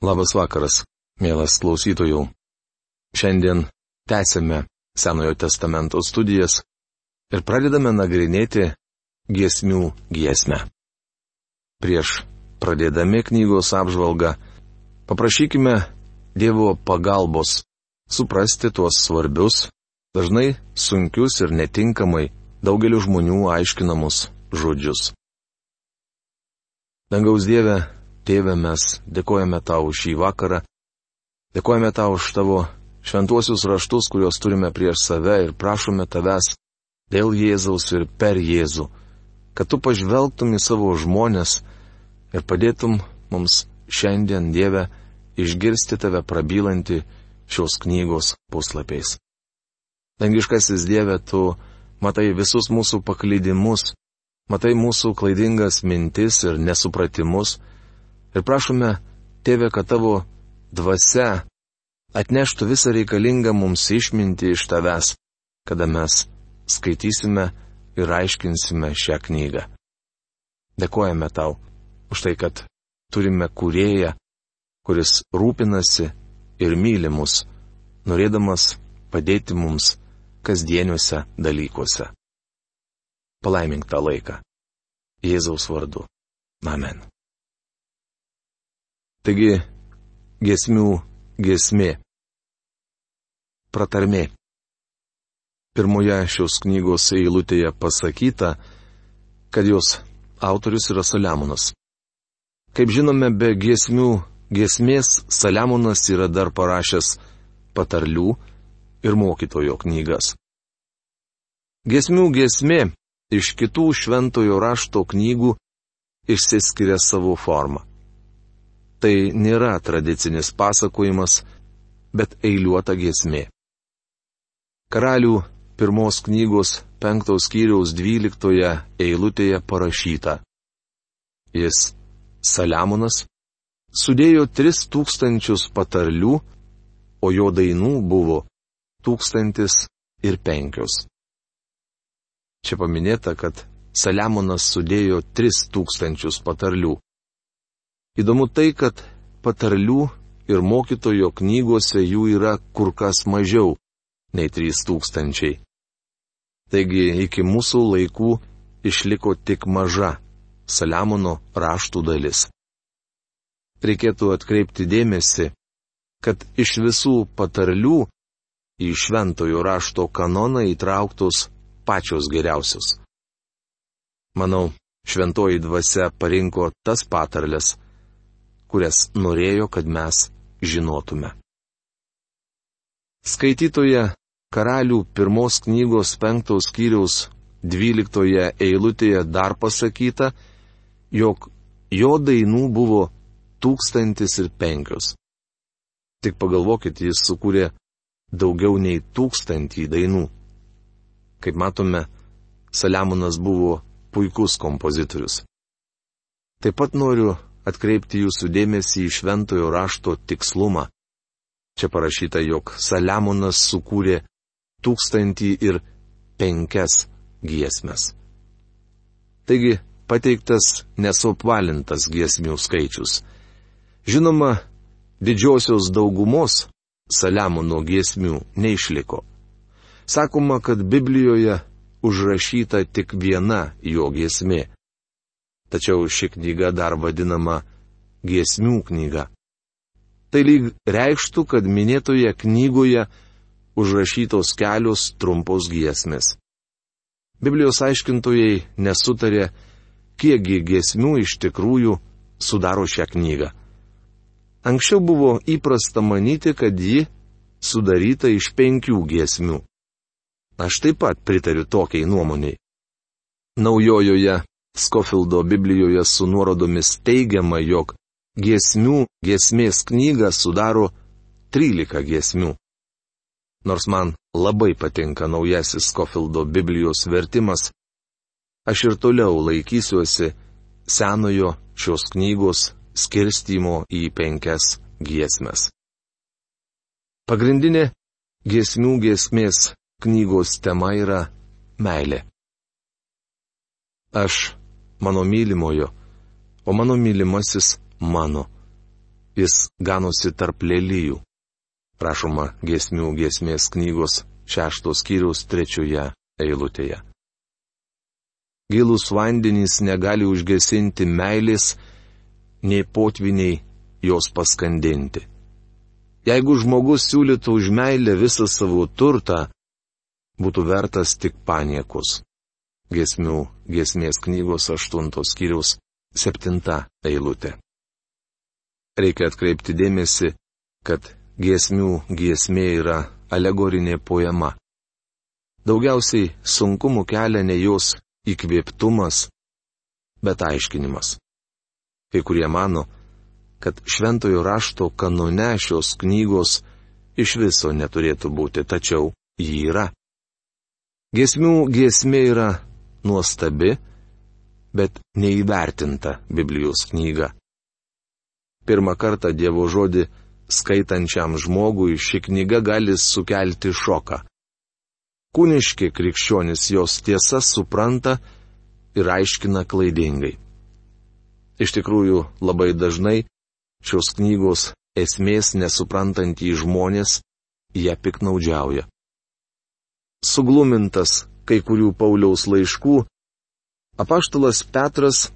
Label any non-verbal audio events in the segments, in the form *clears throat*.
Labas vakaras, mielas klausytojų. Šiandien tęsime Senojo testamento studijas ir pradedame nagrinėti giesmių giesmę. Prieš pradėdami knygos apžvalgą, paprašykime Dievo pagalbos suprasti tuos svarbius, dažnai sunkius ir netinkamai daugeliu žmonių aiškinamus žodžius. Dangaus Dieve, Tėve, mes dėkojame tau šį vakarą, dėkojame tau už tavo šventuosius raštus, kuriuos turime prieš save ir prašome tavęs dėl Jėzaus ir per Jėzų, kad tu pažvelgtum į savo žmonės ir padėtum mums šiandien Dieve išgirsti tave prabylanti šios knygos puslapiais. Dangiškasis Dieve, tu matai visus mūsų paklydimus, matai mūsų klaidingas mintis ir nesupratimus, Ir prašome, tėve, kad tavo dvasia atneštų visą reikalingą mums išminti iš tavęs, kada mes skaitysime ir aiškinsime šią knygą. Dėkojame tau už tai, kad turime kurėją, kuris rūpinasi ir myli mus, norėdamas padėti mums kasdieniuose dalykuose. Palaimink tą laiką. Jėzaus vardu. Amen. Taigi, gesmių gesmė. Pratarmė. Pirmoje šios knygos eilutėje pasakyta, kad jos autorius yra Saliamonas. Kaip žinome, be giesmių giesmės Saliamonas yra dar parašęs patarlių ir mokytojo knygas. Giesmių giesmė iš kitų šventojo rašto knygų išsiskiria savo formą tai nėra tradicinis pasakojimas, bet eiliuota giesmė. Karalių pirmos knygos penktos kiriaus dvyliktoje eilutėje parašyta. Jis, Saliamonas, sudėjo tris tūkstančius patarlių, o jo dainų buvo tūkstantis ir penkios. Čia paminėta, kad Saliamonas sudėjo tris tūkstančius patarlių. Įdomu tai, kad patarlių ir mokytojo knygose jų yra kur kas mažiau nei 3000. Taigi iki mūsų laikų išliko tik maža Saliamono raštų dalis. Reikėtų atkreipti dėmesį, kad iš visų patarlių į šventojo rašto kanoną įtrauktos pačios geriausios. Manau, šventoji dvasia parinko tas patarlės, kurias norėjo, kad mes žinotume. Skaitytoje Karalių pirmos knygos penktos skyriaus dvyliktoje eilutėje dar pasakyta, jog jo dainų buvo tūkstantis ir penkios. Tik pagalvokit, jis sukūrė daugiau nei tūkstantį dainų. Kaip matome, Saliamonas buvo puikus kompozitorius. Taip pat noriu atkreipti jūsų dėmesį į šventojo rašto tikslumą. Čia parašyta, jog Saliamonas sukūrė tūkstantį ir penkias giesmes. Taigi pateiktas nesupvalintas giesmių skaičius. Žinoma, didžiosios daugumos Saliamono giesmių neišliko. Sakoma, kad Biblijoje užrašyta tik viena jo giesmė tačiau ši knyga dar vadinama giesmių knyga. Tai lyg reikštų, kad minėtoje knygoje užrašytos kelios trumpos giesmės. Biblijos aiškintojai nesutarė, kiekgi giesmių iš tikrųjų sudaro šią knygą. Anksčiau buvo įprasta manyti, kad ji sudaryta iš penkių giesmių. Aš taip pat pritariu tokiai nuomoniai. Naujojoje Skofildo Biblijoje su nuorodomis teigiama, jog giesmių giesmės knygą sudaro 13 giesmių. Nors man labai patinka naujasis Skofildo Biblijos vertimas, aš ir toliau laikysiuosi senojo šios knygos skirstymo į penkias giesmes. Pagrindinė giesmių giesmės knygos tema yra meilė. Aš mano mylimojo, o mano mylimasis mano. jis ganosi tarp lelyjų. Prašoma giesmių giesmės knygos šeštos skyriaus trečioje eilutėje. Gilus vandenys negali užgesinti meilės, nei potviniai jos paskandinti. Jeigu žmogus siūlytų už meilę visą savo turtą, būtų vertas tik paniekus. Gesmių giesmės knygos aštuntos skyriaus septinta eilutė. Reikia atkreipti dėmesį, kad giesmių giesmė yra alegorinė poema. Daugiausiai sunkumų kelia ne jos įkvėptumas, bet aiškinimas. Kai kurie mano, kad šventojo rašto kanone šios knygos iš viso neturėtų būti, tačiau ji yra. Giesmių giesmė yra nuostabi, bet neįvertinta Biblijos knyga. Pirmą kartą Dievo žodį skaitančiam žmogui ši knyga gali sukelti šoką. Kūniški krikščionis jos tiesas supranta ir aiškina klaidingai. Iš tikrųjų, labai dažnai šios knygos esmės nesuprantantys žmonės ją piknaudžiauja. Suglumintas kai kurių Pauliaus laiškų, apaštalas Petras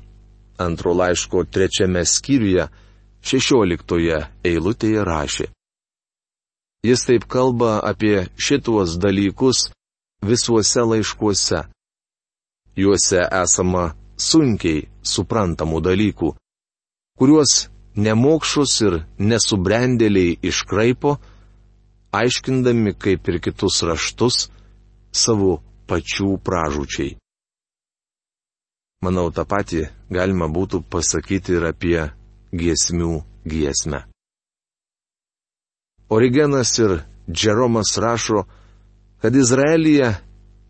antro laiško trečiame skyriuje šešioliktoje eilutėje rašė. Jis taip kalba apie šituos dalykus visuose laiškuose. Juose esama sunkiai suprantamų dalykų, kuriuos nemokšus ir nesubrendėliai iškraipo, aiškindami kaip ir kitus raštus savo pačių pražučiai. Manau, tą patį galima būtų pasakyti ir apie giesmių giesmę. Origenas ir Džeromas rašo, kad Izraelyje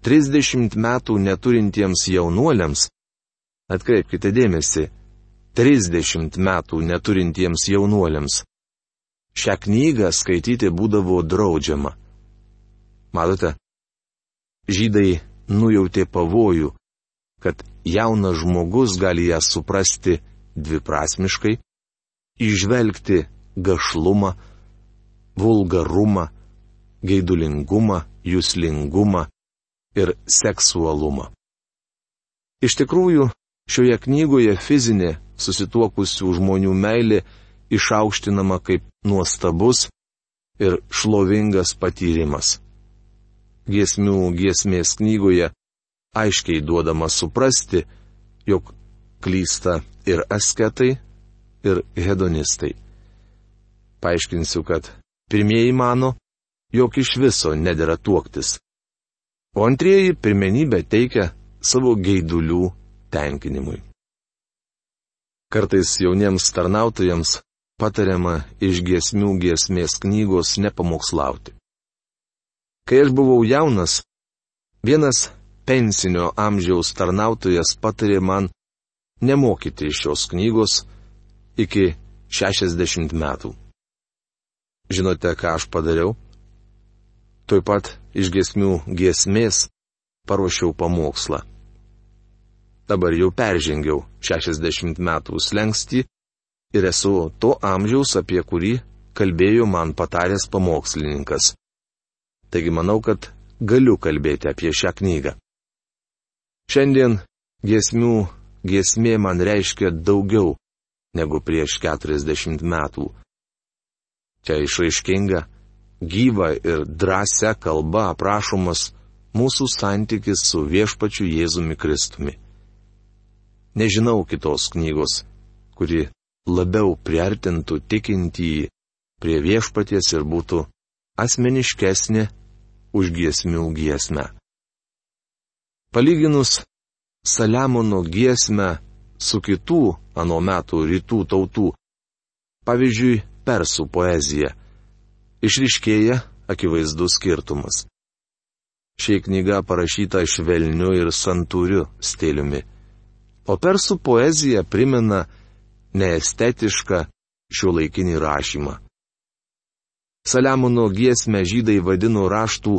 30 metų neturintiems jaunuoliams, atkreipkite dėmesį, 30 metų neturintiems jaunuoliams, šią knygą skaityti būdavo draudžiama. Matote, žydai nujautė pavojų, kad jaunas žmogus gali ją suprasti dviprasmiškai, išvelgti gašlumą, vulgarumą, geidulingumą, jūslingumą ir seksualumą. Iš tikrųjų, šioje knygoje fizinė susituokusių žmonių meilė išaukštinama kaip nuostabus ir šlovingas patyrimas giesmių giesmės knygoje aiškiai duodama suprasti, jog klysta ir asketai, ir hedonistai. Paaiškinsiu, kad pirmieji mano, jog iš viso nedėra tuoktis, o antrieji pirmenybę teikia savo geidulių tenkinimui. Kartais jauniems tarnautojams patariama iš giesmių giesmės knygos nepamokslauti. Kai aš buvau jaunas, vienas pensinio amžiaus tarnautojas patarė man nemokyti šios knygos iki 60 metų. Žinote, ką aš padariau? Tuoj pat iš gesmių giesmės paruošiau pamokslą. Dabar jau peržengiau 60 metų slengsti ir esu to amžiaus, apie kurį kalbėjo man pataręs pamokslininkas taigi manau, kad galiu kalbėti apie šią knygą. Šiandien giesmių giesmė man reiškia daugiau negu prieš 40 metų. Čia išraiškinga, gyva ir drąsia kalba aprašomas mūsų santykis su viešpačiu Jėzumi Kristumi. Nežinau kitos knygos, kuri labiau priartintų tikintįjį prie viešpaties ir būtų asmeniškesnė už giesmių giesmę. Palyginus Saliamono giesmę su kitų ano metų rytų tautų, pavyzdžiui, persų poezija, išriškėja akivaizdus skirtumas. Ši knyga parašyta švelniu ir santūriu stiliumi, o persų poezija primena neestetišką šio laikinį rašymą. Saliamono giesmę žydai vadino raštų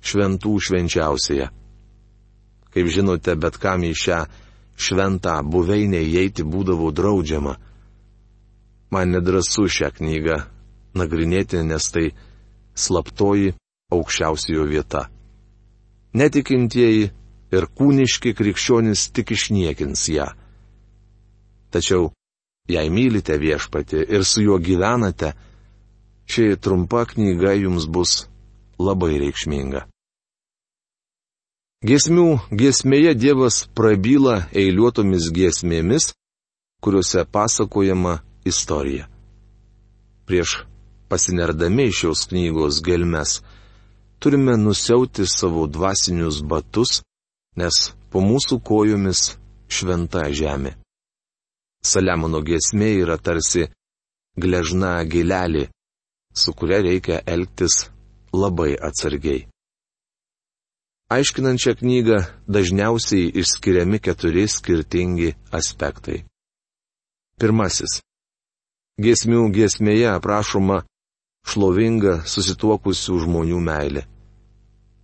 šventų švenčiausiaje. Kaip žinote, bet kam į šią šventą buveinę įeiti būdavo draudžiama. man nedrasu šią knygą nagrinėti, nes tai slaptoji aukščiausiojo vieta. Netikintieji ir kūniški krikščionys tik išniekins ją. Tačiau, jei mylite viešpatį ir su juo gyvenate, ši trumpa knyga jums bus labai reikšminga. Giesmių giesmėje Dievas prabyla eiliuotomis giesmėmis, kuriuose pasakojama istorija. Prieš pasinerdami šios knygos gelmes, turime nusiauti savo dvasinius batus, nes po mūsų kojomis šventa žemė. Saliamono giesmė yra tarsi gležna gilelė, su kuria reikia elgtis labai atsargiai. Aiškinant šią knygą dažniausiai išskiriami keturi skirtingi aspektai. Pirmasis. Giesmių giesmėje aprašoma šlovinga susituokusių žmonių meilė.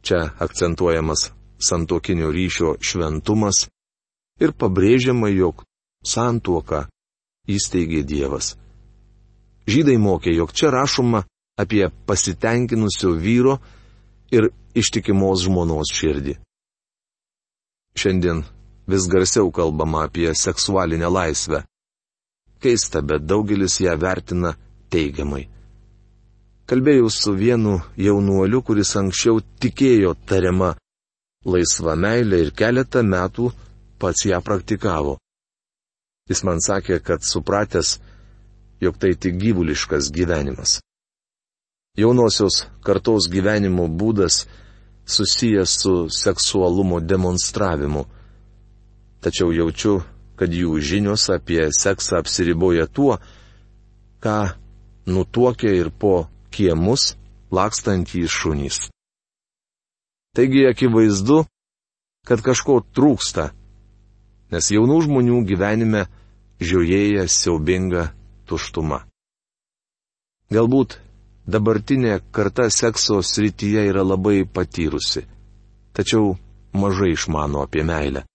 Čia akcentuojamas santokinio ryšio šventumas ir pabrėžiama, jog santuoką įsteigė Dievas. Žydai mokė, jog čia rašoma apie pasitenkinusio vyro ir ištikimos žmonos širdį. Šiandien vis garsiau kalbama apie seksualinę laisvę. Keista, bet daugelis ją vertina teigiamai. Kalbėjau su vienu jaunuoliu, kuris anksčiau tikėjo tariama laisva meilė ir keletą metų pats ją praktikavo. Jis man sakė, kad supratęs, jog tai tik gyvuliškas gyvenimas. Jaunosios kartos gyvenimo būdas susijęs su seksualumo demonstravimu. Tačiau jaučiu, kad jų žinios apie seksą apsiriboja tuo, ką nutuokia ir po kiemus lakstantys šunys. Taigi akivaizdu, kad kažko trūksta, nes jaunų žmonių gyvenime žiūrėja siaubinga tuštuma. Galbūt dabartinė karta sekso srityje yra labai patyrusi, tačiau mažai išmano apie meilę.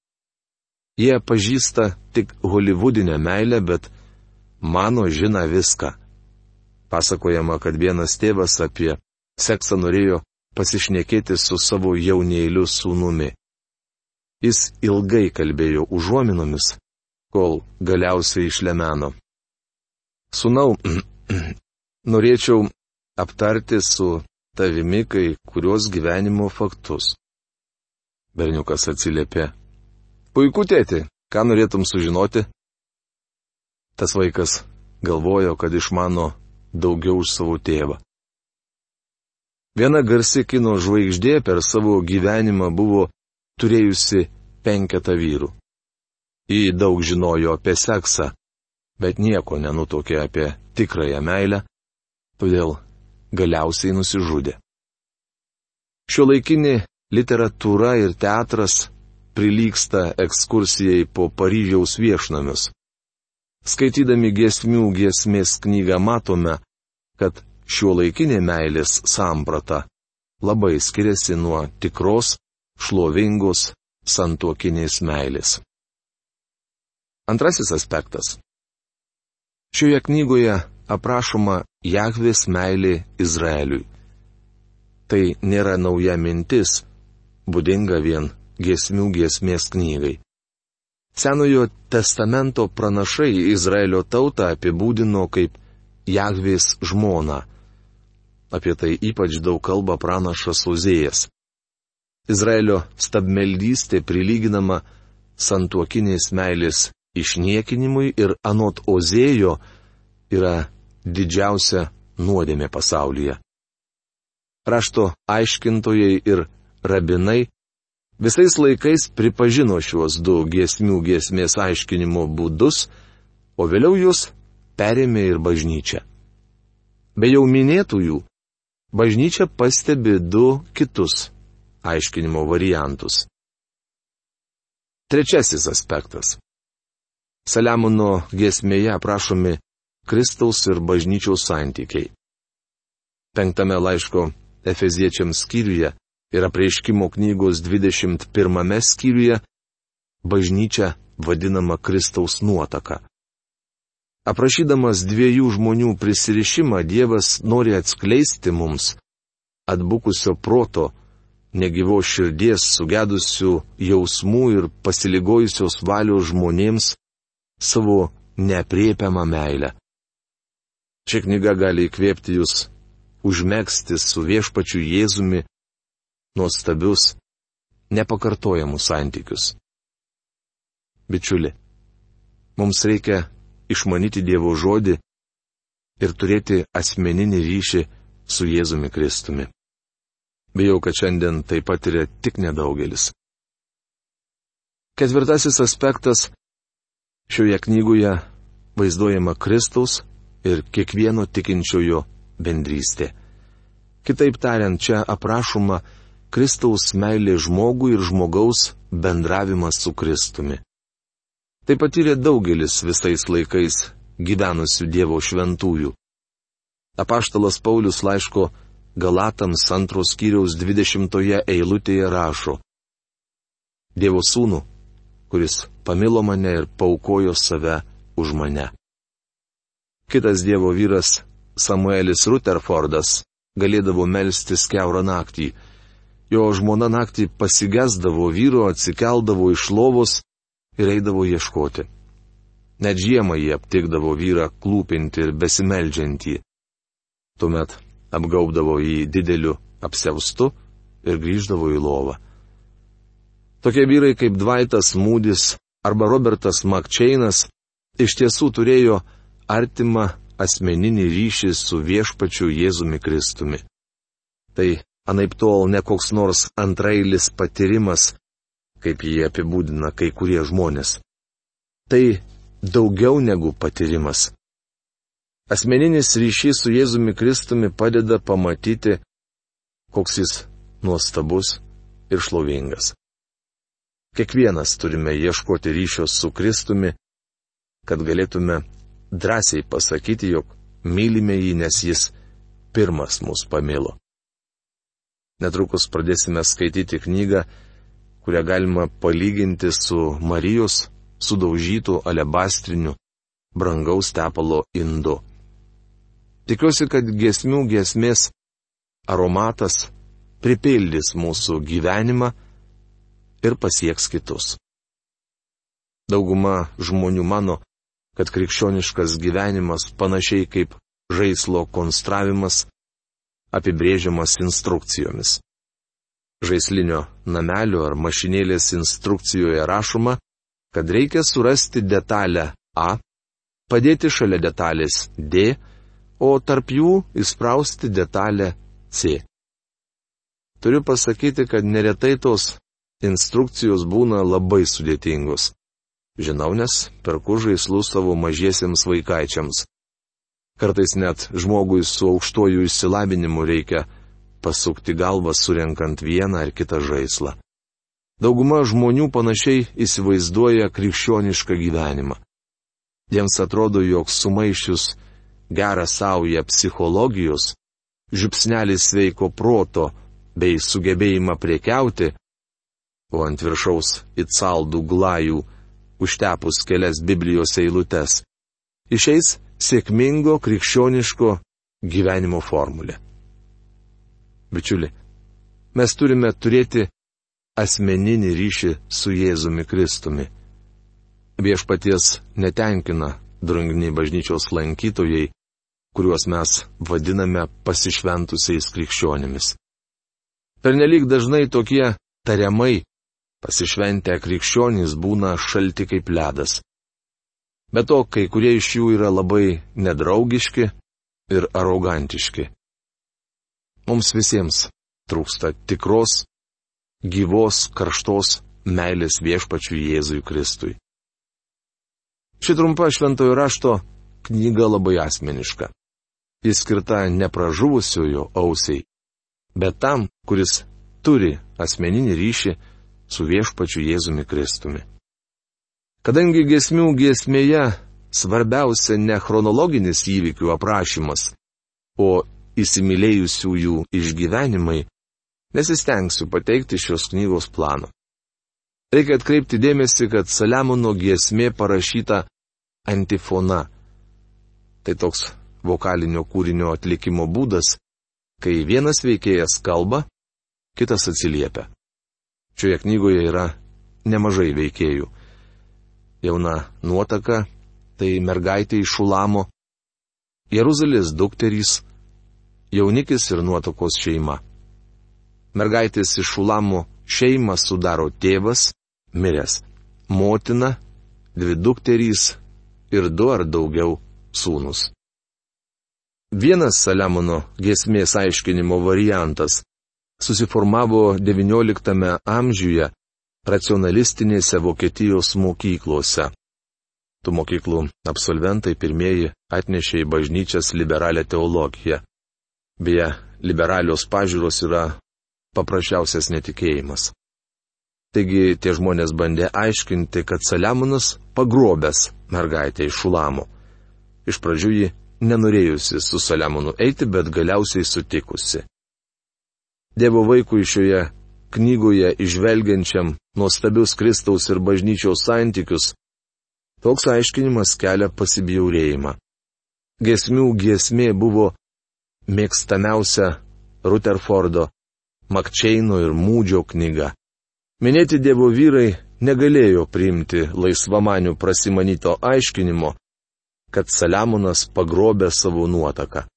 Jie pažįsta tik holivudinę meilę, bet mano žina viską Pasakojama, kad vienas tėvas apie seksą norėjo pasišnekėti su savo jaunėliu sūnumi. Jis ilgai kalbėjo užuominomis, kol galiausiai išlemeno. Sūnau, *clears throat* norėčiau aptarti su tavimi kai kurios gyvenimo faktus. Berniukas atsiliepė. Puiku, tėti, ką norėtum sužinoti? Tas vaikas galvojo, kad išmano daugiau už savo tėvą. Viena garsi kino žvaigždė per savo gyvenimą buvo turėjusi penketą vyrų. Ji daug žinojo apie seksą, bet nieko nenutokė apie tikrąją meilę, todėl galiausiai nusižudė. Šio laikinė literatūra ir teatras prilyksta ekskursijai po Paryžiaus viešnamius. Skaitydami giesmių giesmės knygą matome, kad šio laikinė meilės samprata labai skiriasi nuo tikros, šlovingos, santuokinės meilės. Antrasis aspektas. Šioje knygoje aprašoma Jahvės meilė Izraeliui. Tai nėra nauja mintis, būdinga vien giesmių giesmės knygai. Senojo testamento pranašai Izraelio tautą apibūdino kaip Jahvės žmona. Apie tai ypač daug kalba pranašas Ozėjas. Izraelio stabmeldystė prilyginama santuokinės meilės išniekinimui ir anot Ozėjo yra didžiausia nuodėmė pasaulyje. Rašto aiškintojai ir rabinai visais laikais pripažino šiuos du giesmių giesmės aiškinimo būdus, o vėliau juos perėmė ir bažnyčia. Be jau minėtųjų, bažnyčia pastebi du kitus aiškinimo variantus. Trečiasis aspektas. Saliamono giesmėje aprašomi Kristaus ir bažnyčiaus santykiai. Penktame laiško Efeziečiams skyriuje ir apreiškimo knygos 21 skyriuje bažnyčia vadinama Kristaus nuotaka. Aprašydamas dviejų žmonių prisirišimą, Dievas nori atskleisti mums atbukusio proto, negyvo širdies, sugedusių jausmų ir pasiligojusios valios žmonėms savo nepriepiamą meilę. Ši knyga gali įkvėpti jūs užmėgsti su viešpačiu Jėzumi nuostabius, nepakartojamus santykius. Bičiuli, mums reikia išmanyti Dievo žodį ir turėti asmeninį ryšį su Jėzumi Kristumi. Bijau, kad šiandien tai patiria tik nedaugelis. Ketvirtasis aspektas šioje knygoje vaizduojama Kristaus ir kiekvieno tikinčiojo bendrystė. Kitaip tariant, čia aprašoma Kristaus meilė žmogui ir žmogaus bendravimas su Kristumi. Tai patyrė daugelis visais laikais gyvenusių Dievo šventųjų. Apaštalas Paulius laiško Galatams antros kiriaus dvidešimtoje eilutėje rašo. Dievo sūnų, kuris pamilo mane ir paukojo save už mane. Kitas Dievo vyras Samuelis Rutherfordas galėdavo melstis keurą naktį. Jo žmona naktį pasigesdavo vyro, atsikeldavo iš lovos ir eidavo ieškoti. Net žiemą jie aptikdavo vyrą klūpinti ir besimeldžiantį. Tuomet apgaubdavo jį dideliu apseustu ir grįždavo į lovą. Tokie vyrai kaip Dvaitas Mūdis arba Robertas Makčeinas iš tiesų turėjo artimą asmeninį ryšį su viešpačiu Jėzumi Kristumi. Tai anaip tol ne koks nors antrailis patyrimas, kaip jį apibūdina kai kurie žmonės. Tai daugiau negu patyrimas. Asmeninis ryšys su Jėzumi Kristumi padeda pamatyti, koks jis nuostabus ir šlovingas. Kiekvienas turime ieškoti ryšio su Kristumi, kad galėtume drąsiai pasakyti, jog mylime jį, nes jis pirmas mus pamilo. Netrukus pradėsime skaityti knygą kurią galima palyginti su Marijos sudaužytų alebastriniu brangaus tepalo indu. Tikiuosi, kad gesmių gesmės aromatas pripildys mūsų gyvenimą ir pasieks kitus. Dauguma žmonių mano, kad krikščioniškas gyvenimas panašiai kaip žaislo konstravimas apibrėžiamas instrukcijomis žaislinio namelio ar mašinėlės instrukcijoje rašoma, kad reikia surasti detalę A, padėti šalia detalės D, o tarp jų įsprausti detalę C. Turiu pasakyti, kad neretai tos instrukcijos būna labai sudėtingos. Žinau, nes perku žaislų savo mažiesiems vaikaičiams. Kartais net žmogui su aukštuoju išsilavinimu reikia pasukti galvą surenkant vieną ar kitą žaislą. Dauguma žmonių panašiai įsivaizduoja krikščionišką gyvenimą. Jiems atrodo, jog sumaišius gerą saują psichologijos, župsnelis sveiko proto bei sugebėjimą priekiauti, o ant viršaus įtsaldų glajų užtepus kelias Biblijos eilutes, išeis sėkmingo krikščioniško gyvenimo formulė. Bičiuli, mes turime turėti asmeninį ryšį su Jėzumi Kristumi. Viešpaties netenkina drungniai bažnyčios lankytojai, kuriuos mes vadiname pasišventusiais krikščionimis. Pernelyg dažnai tokie tariamai pasišventę krikščionys būna šalti kaip ledas. Be to, kai kurie iš jų yra labai nedraugiški ir arogantiški. Mums visiems trūksta tikros, gyvos, karštos meilės viešpačiui Jėzui Kristui. Ši trumpa šventojo rašto knyga labai asmeniška. Jis skirta nepražuvusiojo ausiai, bet tam, kuris turi asmeninį ryšį su viešpačiu Jėzumi Kristumi. Kadangi gesmių giesmėje svarbiausia ne chronologinis įvykių aprašymas, o įsimylėjusiųjų išgyvenimai, nesistengsiu pateikti šios knygos plano. Reikia atkreipti dėmesį, kad Saliamono giesmė parašyta antifona, Tai toks vokalinio kūrinio atlikimo būdas, kai vienas veikėjas kalba, kitas atsiliepia. Šioje knygoje yra nemažai veikėjų. Jauna nuotaka - tai mergaitė iš Šulamo, Jeruzalės dukterys, jaunikis ir nuotakos šeima. Mergaitės iš Šulamo šeimą sudaro tėvas, miręs, motina, dvi dukterys ir du ar daugiau sūnus. Vienas Saliamono giesmės aiškinimo variantas susiformavo XIX amžiuje racionalistinėse Vokietijos mokyklose. Tų mokyklų absolventai pirmieji atnešė į bažnyčias liberalią teologiją. Beje, liberalios pažiūros yra paprasčiausias netikėjimas. Taigi tie žmonės bandė aiškinti, kad Saliamonas pagrobęs mergaitę iš Šulamo. Iš pradžių ji nenorėjusi su Saliamonu eiti, bet galiausiai sutikusi. Dievo vaikui šioje knygoje išvelgiančiam nuostabius Kristaus ir bažnyčiaus santykius, toks aiškinimas kelia pasibjaurėjimą. Gesmių giesmė buvo mėgstamiausia Rutherfordo, Makčeino ir Mūdžio knyga. Minėti Dievo vyrai negalėjo priimti laisvamanių prasimanyto aiškinimo, kad Saliamonas pagrobė savo nuotaką.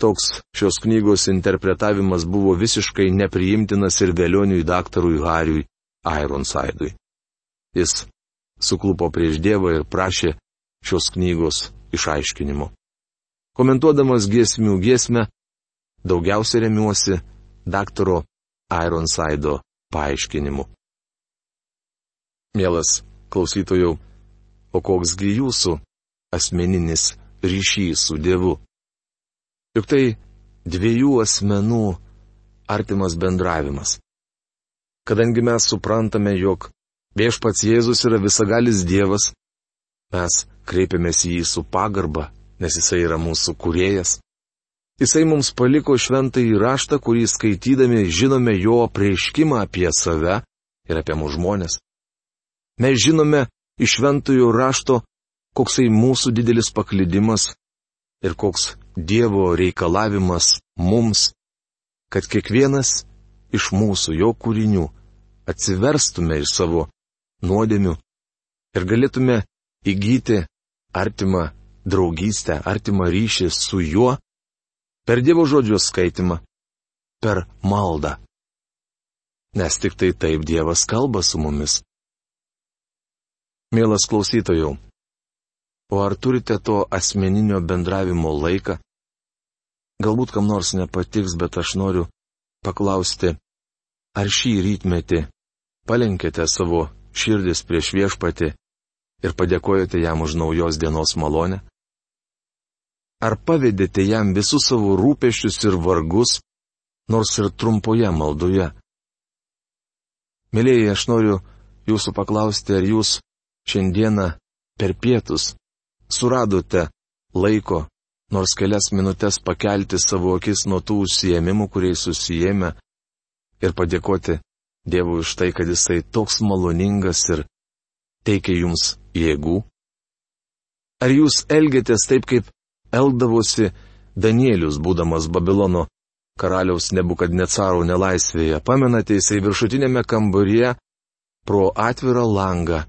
Toks šios knygos interpretavimas buvo visiškai nepriimtinas ir vėlioniui daktarui Hariui Ironside'ui. Jis suklupo prieš Dievą ir prašė šios knygos išaiškinimo. Komentuodamas giesmių giesmę, daugiausia remiuosi daktaro Ironside'o paaiškinimu. Mielas klausytojau, o koksgi jūsų asmeninis ryšys su Dievu. Juk tai dviejų asmenų artimas bendravimas. Kadangi mes suprantame, jog viešpats Jėzus yra visagalis Dievas, mes kreipiamės į jį su pagarba, nes jisai yra mūsų kuriejas. Jisai mums paliko šventą įraštą, kurį skaitydami žinome jo prieiškimą apie save ir apie mūsų žmonės. Mes žinome iš šventųjų rašto koksai mūsų didelis paklydimas ir koks Dievo reikalavimas mums, kad kiekvienas iš mūsų jo kūrinių atsiverstume iš savo nuodėmių ir galėtume įgyti artimą draugystę, artimą ryšį su juo per Dievo žodžio skaitimą, per maldą. Nes tik tai taip Dievas kalba su mumis. Mielas klausytojų, O ar turite to asmeninio bendravimo laiką? Galbūt kam nors nepatiks, bet aš noriu paklausti, ar šį rytmetį palenkėte savo širdis prieš viešpatį ir padėkojate jam už naujos dienos malonę? Ar pavedėte jam visus savo rūpešius ir vargus, nors ir trumpoje maldoje? Mėlyjei, aš noriu jūsų paklausti, ar jūs šiandieną per pietus suradote laiko nors kelias minutės pakelti savo akis nuo tų užsiemimų, kuriais susijėmė, ir padėkoti Dievui už tai, kad Jisai toks maloningas ir teikia jums jėgų? Ar jūs elgėtės taip, kaip eldavosi Danielius, būdamas Babilono karaliaus nebukadnecaro nelaisvėje? Pamenate, jisai viršutinėme kambaryje pro atvirą langą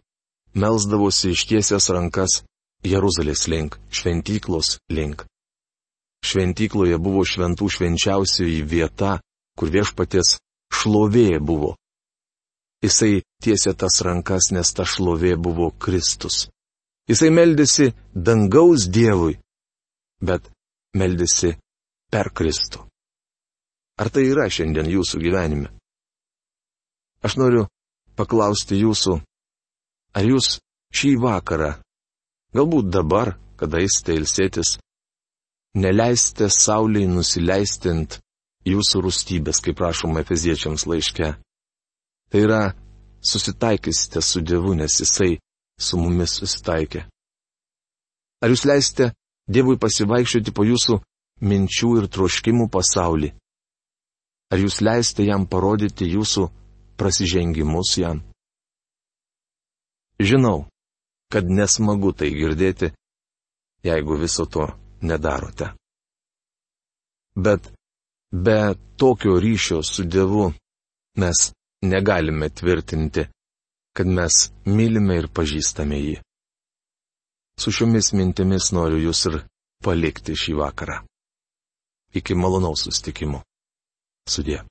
melzdavosi ištiesęs rankas Jeruzalės link, šventyklos link. Šventykloje buvo šventų švenčiausioji vieta, kur viešpatės šlovė buvo. Jisai tiesė tas rankas, nes ta šlovė buvo Kristus. Jisai meldėsi dangaus Dievui, bet meldėsi per Kristų. Ar tai yra šiandien jūsų gyvenime? Aš noriu paklausti jūsų, ar jūs šį vakarą Galbūt dabar, kada eisite ilsėtis, neleiste Sauliai nusileisti ant jūsų rūstybės, kaip prašoma Efeziečiams laiške. Tai yra, susitaikysite su Dievu, nes Jisai su mumis susitaikė. Ar jūs leisite Dievui pasivaikščioti po jūsų minčių ir troškimų pasaulį? Ar jūs leisite jam parodyti jūsų prasižengimus jam? Žinau, kad nesmagu tai girdėti, jeigu viso to nedarote. Bet be tokio ryšio su Dievu mes negalime tvirtinti, kad mes mylime ir pažįstame jį. Su šiomis mintimis noriu jūs ir palikti šį vakarą. Iki malonaus sustikimo. Sudė.